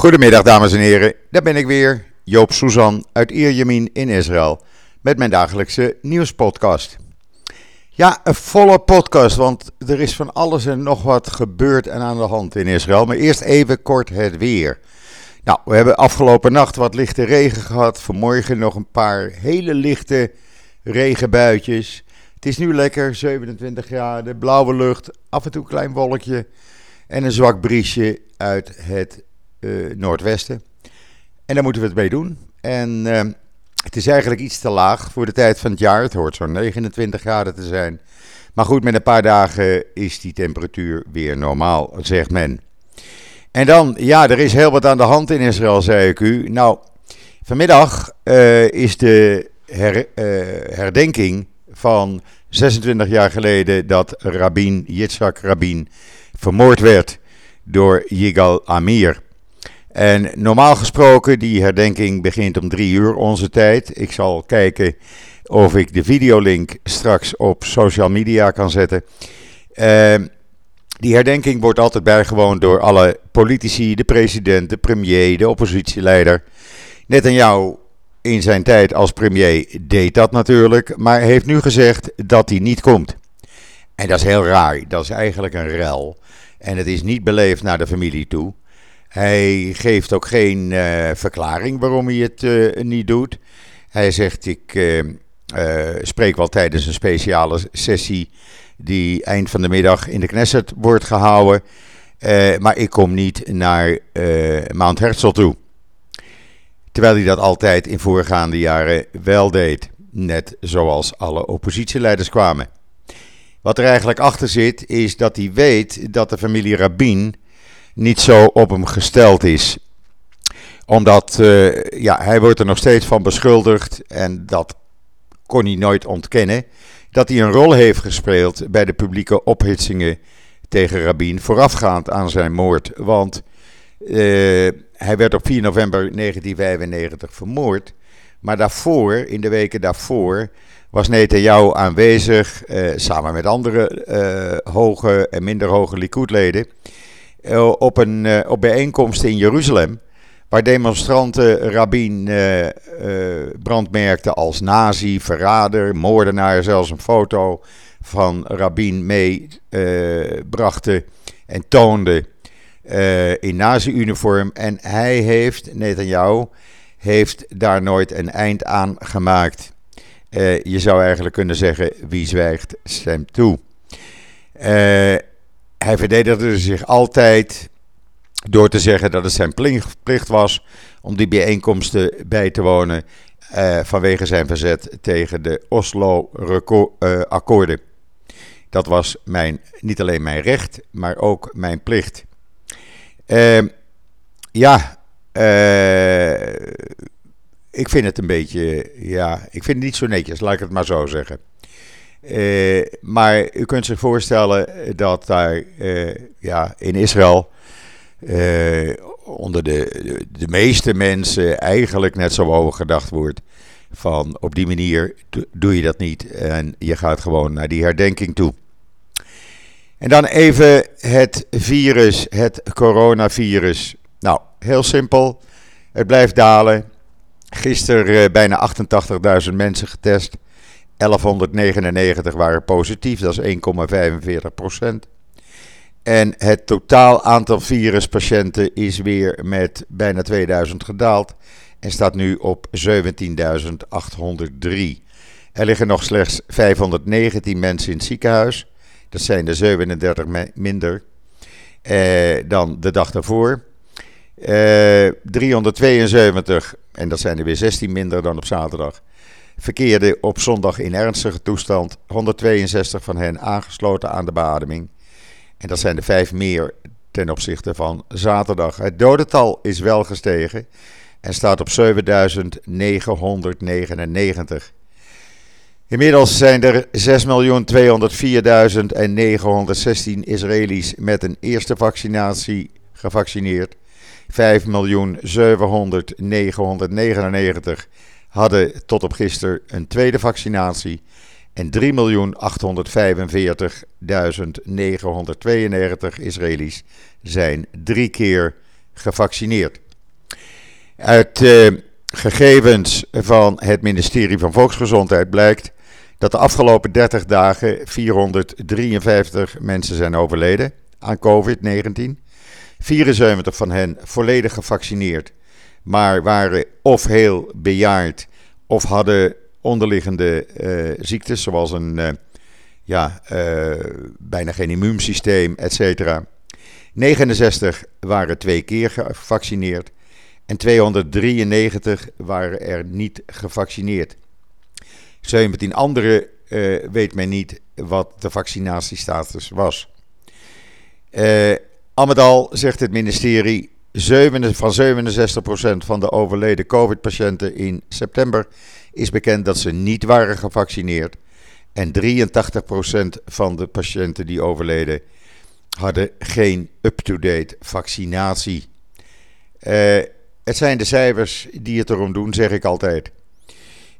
Goedemiddag dames en heren, daar ben ik weer, Joop Suzan uit Ierjemien in Israël, met mijn dagelijkse nieuwspodcast. Ja, een volle podcast, want er is van alles en nog wat gebeurd en aan de hand in Israël. Maar eerst even kort het weer. Nou, we hebben afgelopen nacht wat lichte regen gehad, vanmorgen nog een paar hele lichte regenbuitjes. Het is nu lekker, 27 graden, blauwe lucht, af en toe een klein wolkje en een zwak briesje uit het uh, noordwesten. En daar moeten we het mee doen. En uh, het is eigenlijk iets te laag voor de tijd van het jaar. Het hoort zo'n 29 graden te zijn. Maar goed, met een paar dagen is die temperatuur weer normaal, zegt men. En dan, ja, er is heel wat aan de hand in Israël, zei ik u. Nou, vanmiddag uh, is de her, herdenking van 26 jaar geleden dat Rabin, Yitzhak Rabin, vermoord werd door Yigal Amir. En normaal gesproken, die herdenking begint om drie uur onze tijd. Ik zal kijken of ik de videolink straks op social media kan zetten. Uh, die herdenking wordt altijd bijgewoond door alle politici, de president, de premier, de oppositieleider. Net aan jou in zijn tijd als premier deed dat natuurlijk, maar heeft nu gezegd dat hij niet komt. En dat is heel raar. Dat is eigenlijk een rel. En het is niet beleefd naar de familie toe. Hij geeft ook geen uh, verklaring waarom hij het uh, niet doet. Hij zegt: Ik uh, spreek wel tijdens een speciale sessie die eind van de middag in de Knesset wordt gehouden. maar ik kom niet naar Mount Herzl toe. Terwijl hij dat altijd in voorgaande jaren wel deed. Net zoals alle oppositieleiders kwamen. Wat er eigenlijk achter zit, is dat hij weet dat de familie Rabin niet zo op hem gesteld is. Omdat uh, ja, hij wordt er nog steeds van beschuldigd en dat kon hij nooit ontkennen. Dat hij een rol heeft gespeeld bij de publieke ophitsingen tegen Rabin voorafgaand aan zijn moord. Want uh, hij werd op 4 november 1995 vermoord. Maar daarvoor, in de weken daarvoor, was Netanyahu aanwezig, uh, samen met andere hoge en minder hoge Likud-leden, op een op bijeenkomst in Jeruzalem, waar demonstranten Rabin brandmerkten als nazi, verrader, moordenaar, zelfs een foto van Rabin meebrachten en toonden in nazi-uniform. En hij heeft, Netanyahu, heeft daar nooit een eind aan gemaakt. Uh, je zou eigenlijk kunnen zeggen: wie zwijgt, stemt toe. Hij verdedigde zich altijd door te zeggen dat het zijn plicht was om die bijeenkomsten bij te wonen uh, vanwege zijn verzet tegen de Oslo-akkoorden. Dat was mijn, niet alleen mijn recht, maar ook mijn plicht. ja, ik vind het een beetje, ja, ik vind het niet zo netjes, laat ik het maar zo zeggen. Uh, maar u kunt zich voorstellen dat daar uh, ja, in Israël uh, onder de, de, meeste mensen eigenlijk net zo over gedacht wordt. Van op die manier doe je dat niet en je gaat gewoon naar die herdenking toe. En dan even het virus, het coronavirus. Nou, heel simpel. Het blijft dalen. Gisteren bijna 88.000 mensen getest. 1199 waren positief, dat is 1,45 procent. En het totaal aantal viruspatiënten is weer met bijna 2000 gedaald en staat nu op 17.803. Er liggen nog slechts 519 mensen in het ziekenhuis. Dat zijn er 37 minder eh, dan de dag daarvoor. Eh, 372, en dat zijn er weer 16 minder dan op zaterdag, verkeerden op zondag in ernstige toestand. 162 van hen aangesloten aan de beademing. En dat zijn er vijf meer ten opzichte van zaterdag. Het dodental is wel gestegen en staat op 7999. Inmiddels zijn er 6.204.916 Israëli's met een eerste vaccinatie gevaccineerd. 5.700.999 hadden tot op gisteren een tweede vaccinatie. En 3.845.992 Israëli's zijn drie keer gevaccineerd. Uit uh, gegevens van het ministerie van Volksgezondheid blijkt dat de afgelopen 30 dagen 453 mensen zijn overleden aan COVID-19. 74 van hen volledig gevaccineerd, maar waren of heel bejaard of hadden onderliggende uh, ziektes, zoals een uh, ja, uh, bijna geen immuunsysteem, etc. 69 waren twee keer gevaccineerd en 293 waren er niet gevaccineerd. 17 anderen weet men niet wat de vaccinatiestatus was. Al met al zegt het ministerie 7, van 67% van de overleden COVID-patiënten in september is bekend dat ze niet waren gevaccineerd. En 83% van de patiënten die overleden hadden geen up-to-date vaccinatie. Uh, het zijn de cijfers die het erom doen, zeg ik altijd.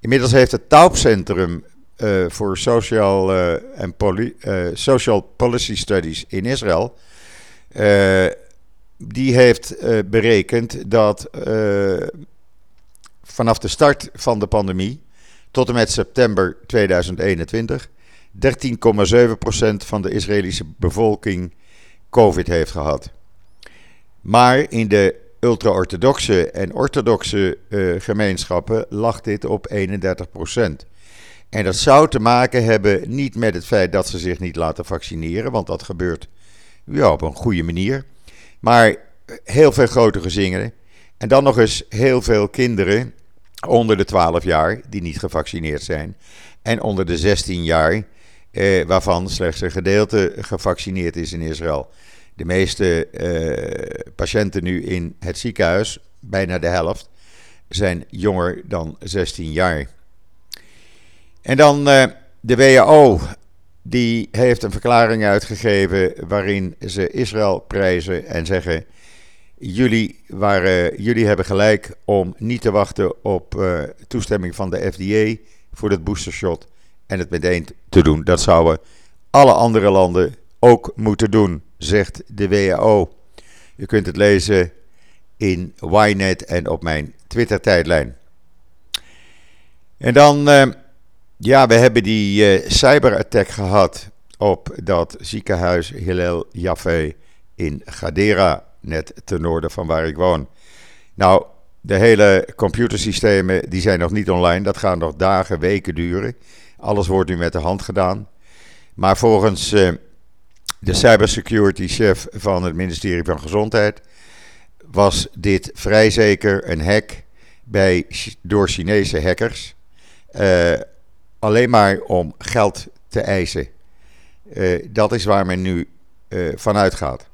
Inmiddels heeft het Taubcentrum uh, voor Social, uh, and Poli Social Policy Studies in Israël die heeft uh, berekend dat uh, vanaf de start van de pandemie tot en met september 2021 13,7% van de Israëlische bevolking COVID heeft gehad. Maar in de ultra-orthodoxe en orthodoxe gemeenschappen lag dit op 31%. En dat zou te maken hebben niet met het feit dat ze zich niet laten vaccineren, want dat gebeurt ja, op een goede manier. Maar heel veel grote gezinnen. En dan nog eens heel veel kinderen onder de 12 jaar die niet gevaccineerd zijn. En onder de 16 jaar, eh, waarvan slechts een gedeelte gevaccineerd is in Israël. De meeste eh, patiënten nu in het ziekenhuis, bijna de helft, zijn jonger dan 16 jaar. En dan eh, de WHO die heeft een verklaring uitgegeven waarin ze Israël prijzen en zeggen: jullie, waren, jullie hebben gelijk om niet te wachten op uh, toestemming van de FDA voor het boostershot en het meteen te doen. Dat zouden alle andere landen ook moeten doen, zegt de WHO. U kunt het lezen in Ynet en op mijn Twitter-tijdlijn. En dan. Uh, ja, we hebben die uh, cyberattack gehad op dat ziekenhuis Hillel Jaffe in Gadera, net ten noorden van waar ik woon. Nou, de hele computersystemen die zijn nog niet online. Dat gaat nog dagen, weken duren. Alles wordt nu met de hand gedaan. Maar volgens uh, de cybersecurity chef van het ministerie van Gezondheid was dit vrij zeker een hack bij, door Chinese hackers. Uh, alleen maar om geld te eisen. Uh, dat is waar men nu uh, van uitgaat.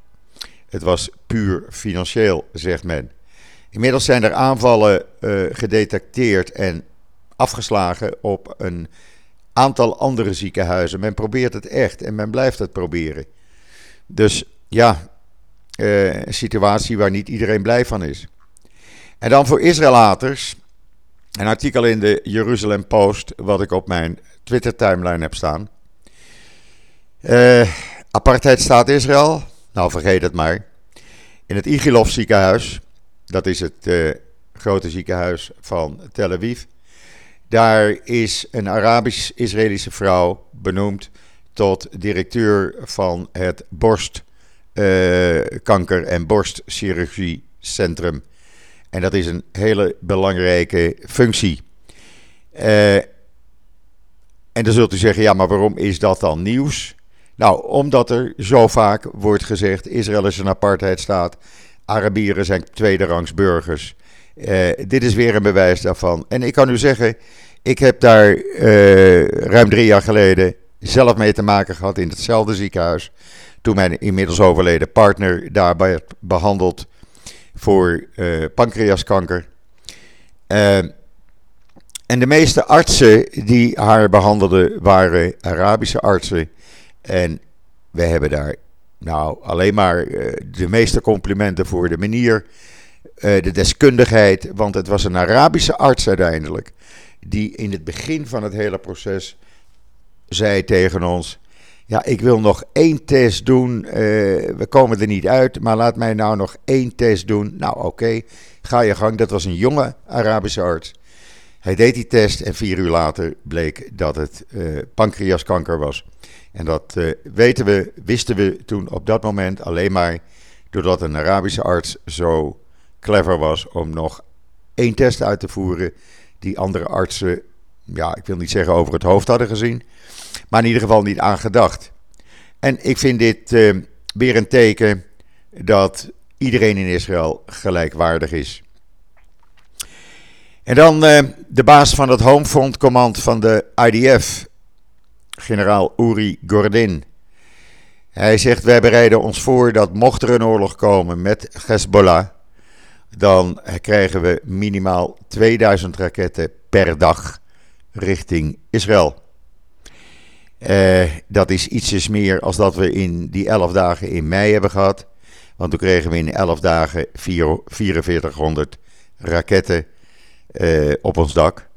Het was puur financieel, zegt men. Inmiddels zijn er aanvallen uh, gedetecteerd en afgeslagen op een aantal andere ziekenhuizen. Men probeert het echt en men blijft het proberen. Dus ja, een situatie waar niet iedereen blij van is. En dan voor Israëlaters een artikel in de Jeruzalem Post, wat ik op mijn Twitter-timeline heb staan. Uh, apartheidstaat Israël, nou vergeet het maar. In het Igilov ziekenhuis, dat is het uh, grote ziekenhuis van Tel Aviv. Daar is een Arabisch-Israëlische vrouw benoemd tot directeur van het borstkanker- en borstchirurgiecentrum en dat is een hele belangrijke functie. Uh, en dan zult u zeggen, ja, maar waarom is dat dan nieuws? Nou, omdat er zo vaak wordt gezegd: Israël is een apartheidstaat, Arabieren zijn tweederangs burgers. Uh, dit is weer een bewijs daarvan. En ik kan u zeggen, ik heb daar uh, ruim drie jaar geleden zelf mee te maken gehad in hetzelfde ziekenhuis. Toen mijn inmiddels overleden partner daarbij werd behandeld voor uh, pancreaskanker. Uh, en de meeste artsen die haar behandelden waren Arabische artsen. En we hebben daar nou alleen maar uh, de meeste complimenten voor de manier, de deskundigheid. Want het was een Arabische arts uiteindelijk. Die in het begin van het hele proces zei tegen ons: Ja, ik wil nog één test doen. Eh, we komen er niet uit, maar laat mij nou nog één test doen. Nou, oké, ga je gang. Dat was een jonge Arabische arts. Hij deed die test en vier uur later bleek dat het uh, pancreaskanker was. En dat uh, weten we, wisten we toen op dat moment alleen maar doordat een Arabische arts zo clever was om nog één test uit te voeren die andere artsen, ja, ik wil niet zeggen over het hoofd hadden gezien, maar in ieder geval niet aangedacht. En ik vind dit uh, weer een teken dat iedereen in Israël gelijkwaardig is. En dan uh, de baas van het Homefront Command van de IDF, generaal Uri Gordin. Hij zegt: Wij bereiden ons voor dat mocht er een oorlog komen met Hezbollah, dan krijgen we minimaal 2000 raketten per dag richting Israël. Uh, dat is ietsjes meer als dat we in die 11 dagen in mei hebben gehad. Want toen kregen we in 11 dagen 4400 raketten uh, op ons dak.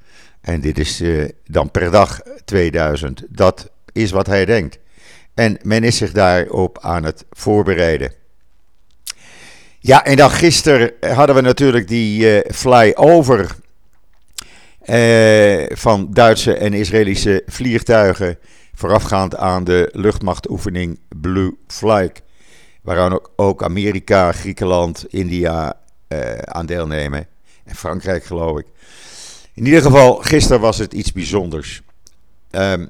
En dit is uh, dan per dag 2000. Dat is wat hij denkt. En men is zich daarop aan het voorbereiden. Ja, en dan gisteren hadden we natuurlijk die flyover van Duitse en Israëlische vliegtuigen. Voorafgaand aan de luchtmachtoefening Blue Flag. Waaraan ook, Amerika, Griekenland, India uh, aan deelnemen. En Frankrijk, geloof ik. In ieder geval, gisteren was het iets bijzonders. Um,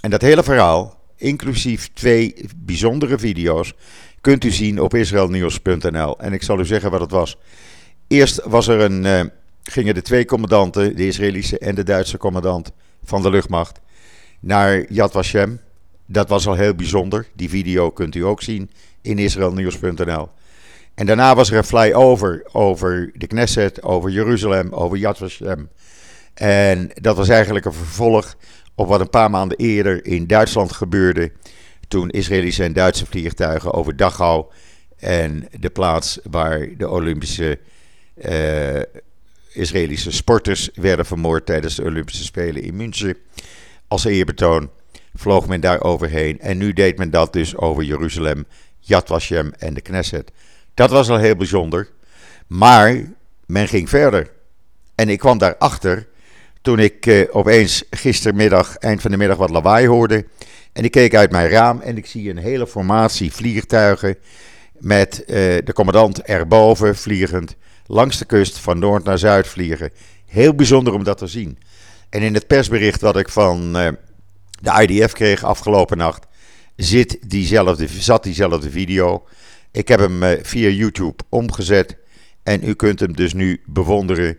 en dat hele verhaal, inclusief twee bijzondere video's, kunt u zien op israelnieuws.nl. En ik zal u zeggen wat het was. Eerst was er een, uh, gingen de twee commandanten, de Israëlische en de Duitse commandant van de luchtmacht, naar Yad Vashem. Dat was al heel bijzonder. Die video kunt u ook zien in israelnieuws.nl. En daarna was er een flyover over de Knesset, over Jeruzalem, over Yad Vashem. En dat was eigenlijk een vervolg op wat een paar maanden eerder in Duitsland gebeurde. Toen Israëlische en Duitse vliegtuigen over Dachau en de plaats waar de Olympische uh, Israëlische sporters werden vermoord tijdens de Olympische Spelen in München. Als eerbetoon vloog men daar overheen. En nu deed men dat dus over Jeruzalem, Yad Vashem en de Knesset. Dat was al heel bijzonder. Maar men ging verder. En ik kwam daarachter toen ik uh, opeens gistermiddag, eind van de middag, wat lawaai hoorde. En ik keek uit mijn raam en ik zie een hele formatie vliegtuigen met uh, de commandant erboven vliegend langs de kust van noord naar zuid vliegen. Heel bijzonder om dat te zien. En in het persbericht wat ik van uh, de IDF kreeg afgelopen nacht, zit diezelfde, zat diezelfde video. Ik heb hem uh, via YouTube omgezet en u kunt hem dus nu bewonderen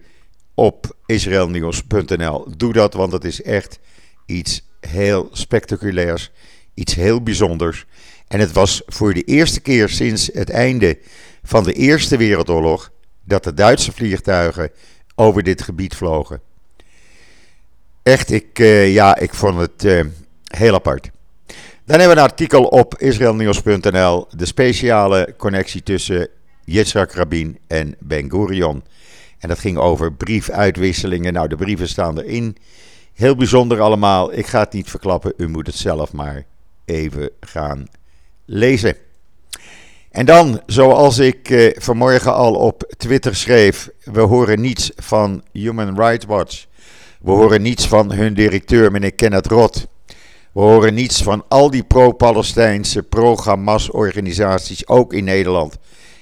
op israelnieuws.nl. Doe dat, want het is echt iets heel spectaculairs, iets heel bijzonders. En het was voor de eerste keer sinds het einde van de Eerste Wereldoorlog dat de Duitse vliegtuigen over dit gebied vlogen. Echt, ik, uh, ja, ik vond het uh, heel apart. Dan hebben we een artikel op israelnieuws.nl, de speciale connectie tussen Yitzhak Rabin en Ben Gurion. En dat ging over briefuitwisselingen. Nou, de brieven staan erin. Heel bijzonder allemaal. Ik ga het niet verklappen. U moet het zelf maar even gaan lezen. En dan, zoals ik eh, vanmorgen al op Twitter schreef, we horen niets van Human Rights Watch. We horen niets van hun directeur, meneer Kenneth Roth. We horen niets van al die pro-Palestijnse, pro-Hamas-organisaties, ook in Nederland.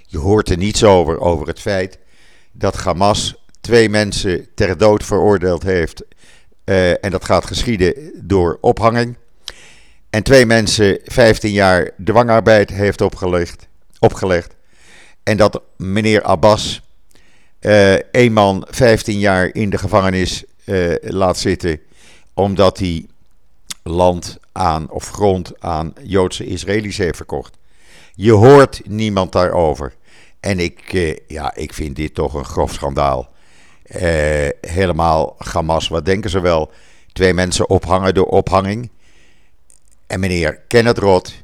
Je hoort er niets over, over het feit dat Hamas twee mensen ter dood veroordeeld heeft. Uh, en dat gaat geschieden door ophanging. En twee mensen 15 jaar dwangarbeid heeft opgelegd. opgelegd. En dat meneer Abbas uh, een man 15 jaar in de gevangenis uh, laat zitten. Omdat hij land aan of grond aan Joodse Israëli's heeft verkocht. Je hoort niemand daarover. En ik, uh, ja, ik vind dit toch een grof schandaal. Uh, helemaal Hamas, wat denken ze wel? Twee mensen ophangen door ophanging. En meneer Kenneth Roth,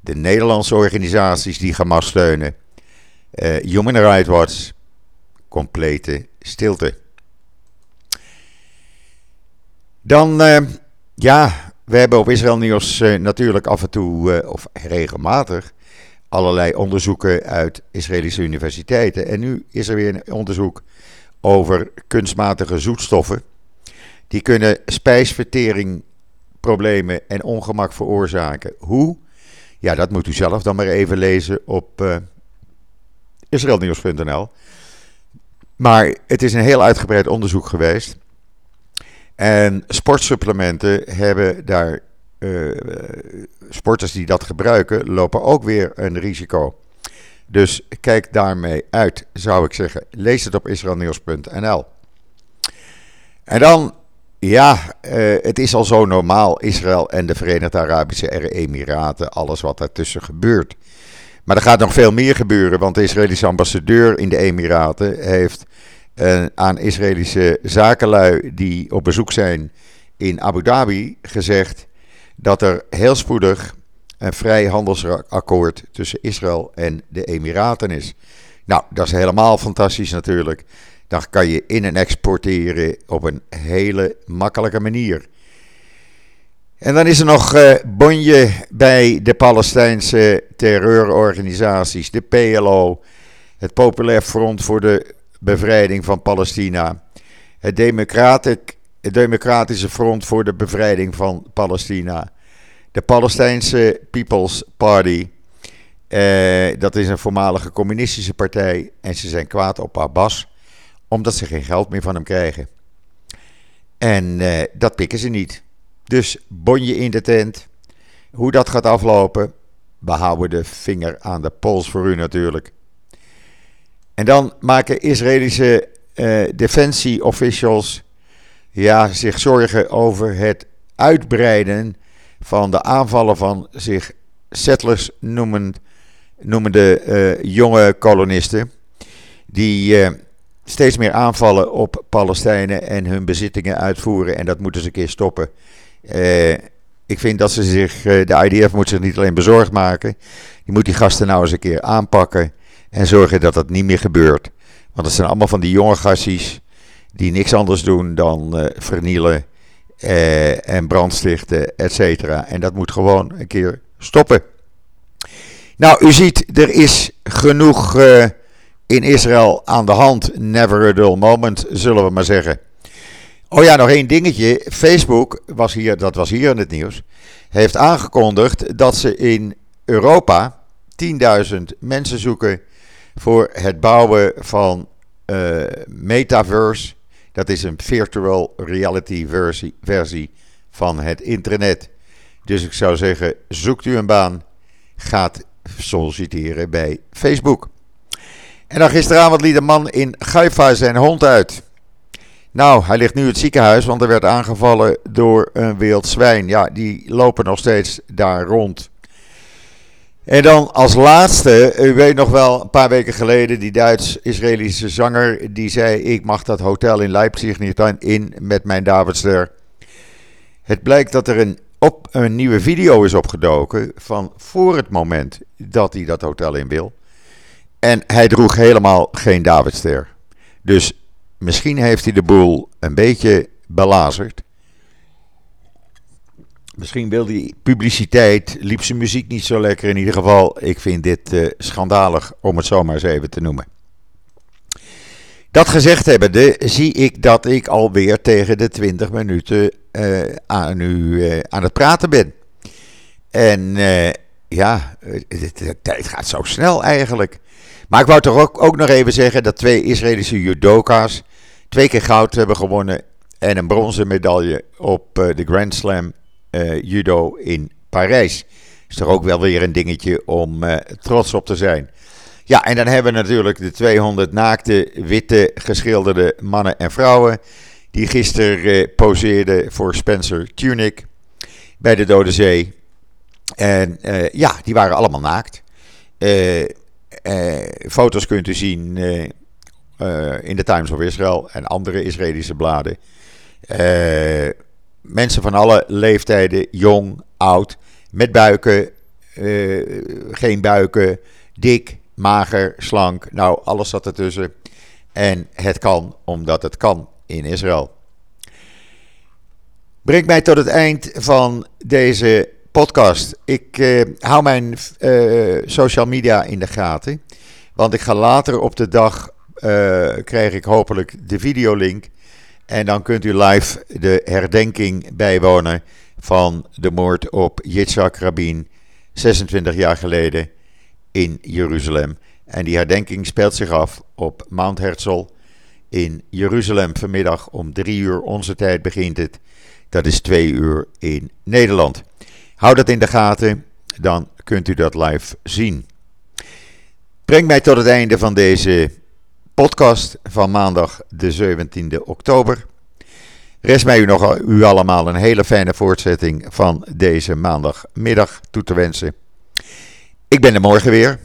de Nederlandse organisaties die Hamas steunen, uh, Human Rights Watch, complete stilte. Dan, ja, we hebben op Israël Nieuws natuurlijk af en toe, of regelmatig, allerlei onderzoeken uit Israëlische universiteiten. En nu is er weer een onderzoek over kunstmatige zoetstoffen. Die kunnen spijsverteringproblemen en ongemak veroorzaken. Hoe? Ja, dat moet u zelf dan maar even lezen op israelnieuws.nl. Maar het is een heel uitgebreid onderzoek geweest. En sportsupplementen hebben daar. Uh, sporters die dat gebruiken, lopen ook weer een risico. Dus kijk daarmee uit, zou ik zeggen. Lees het op israelnieuws.nl. En dan, ja, uh, het is al zo normaal, Israël en de Verenigde Arabische Emiraten, alles wat daartussen gebeurt. Maar er gaat nog veel meer gebeuren, want de Israëlische ambassadeur in de Emiraten heeft aan Israëlische zakenlui die op bezoek zijn in Abu Dhabi gezegd dat er heel spoedig een vrij handelsakkoord tussen Israël en de Emiraten is. Nou, dat is helemaal fantastisch natuurlijk. Dan kan je in- en exporteren op een hele makkelijke manier. En dan is er nog uh, bonje bij de Palestijnse terreurorganisaties, de PLO, het Populair Front voor de Bevrijding van Palestina, het, Democratische Front voor de Bevrijding van Palestina, de Palestijnse People's Party. Uh, dat is een voormalige communistische partij en ze zijn kwaad op Abbas omdat ze geen geld meer van hem krijgen. En uh, dat pikken ze niet. Dus bonje in de tent. Hoe dat gaat aflopen, we houden de vinger aan de pols voor u natuurlijk. En dan maken Israëlische uh, defensie officials ja, zich zorgen over het uitbreiden van de aanvallen van zich settlers noemend, noemende uh, jonge kolonisten. Die uh, steeds meer aanvallen op Palestijnen en hun bezittingen uitvoeren. En dat moeten ze een keer stoppen. Ik vind dat ze zich, de IDF moet zich niet alleen bezorgd maken. Die moet die gasten nou eens een keer aanpakken. En zorgen dat dat niet meer gebeurt. Want het zijn allemaal van die jonge gassies die niks anders doen dan vernielen eh, en brandstichten, et cetera. En dat moet gewoon een keer stoppen. Nou, u ziet, er is genoeg uh, in Israël aan de hand. Never a dull moment, zullen we maar zeggen. Oh ja, nog één dingetje. Facebook, was hier, dat was hier in het nieuws, heeft aangekondigd dat ze in Europa 10.000 mensen zoeken voor het bouwen van uh, metaverse dat is een virtual reality versie, versie van het internet. Dus ik zou zeggen, zoekt u een baan, gaat solliciteren bij Facebook. En dan gisteravond liet een man in Gaifa zijn hond uit. Nou, hij ligt nu in het ziekenhuis, want er werd aangevallen door een wild zwijn. Ja, die lopen nog steeds daar rond. En dan als laatste, u weet nog wel, een paar weken geleden, die Duits-Israëlische zanger, die zei: Ik mag dat hotel in Leipzig niet in met mijn Davidster. Het blijkt dat er een, op, een nieuwe video is opgedoken van voor het moment dat hij dat hotel in wil. En hij droeg helemaal geen Davidster. Dus misschien heeft hij de boel een beetje belazerd. Misschien wil hij publiciteit, liep zijn muziek niet zo lekker. In ieder geval, ik vind dit uh, schandalig om het zomaar eens even te noemen. Dat gezegd hebbende, zie ik dat ik alweer tegen de 20 minuten uh, aan, u, uh, aan het praten ben. En ja, de tijd gaat zo snel eigenlijk. Maar ik wou toch ook, ook nog even zeggen dat twee Israëlische judoka's twee keer goud hebben gewonnen en een bronzen medaille op de Grand Slam uh, judo in Parijs. Is toch ook wel weer een dingetje om uh, trots op te zijn. Ja, en dan hebben we natuurlijk de 200 naakte, witte, geschilderde mannen en vrouwen. Die gisteren uh, poseerden voor Spencer Tunick bij de Dode Zee. En ja, die waren allemaal naakt. foto's kunt u zien in de Times of Israel en andere Israëlische bladen mensen van alle leeftijden, jong, oud, met buiken, uh, geen buiken, dik, mager, slank. Nou, alles zat ertussen. En het kan omdat het kan in Israël. Brengt mij tot het eind van deze podcast. Ik uh, hou mijn uh, social media in de gaten. Want ik ga later op de dag, krijg ik hopelijk de videolink. En dan kunt u live de herdenking bijwonen van de moord op Yitzhak Rabin 26 jaar geleden in Jeruzalem. En die herdenking speelt zich af op Mount Herzl in Jeruzalem. Vanmiddag om drie uur onze tijd begint het. Dat is twee uur in Nederland. Houd dat in de gaten, dan kunt u dat live zien. Breng mij tot het einde van deze podcast van maandag de 17e oktober. Rest mij u nog u allemaal een hele fijne voortzetting van deze maandagmiddag toe te wensen. Ik ben er morgen weer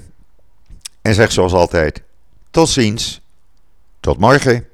en zeg zoals altijd: tot ziens, tot morgen.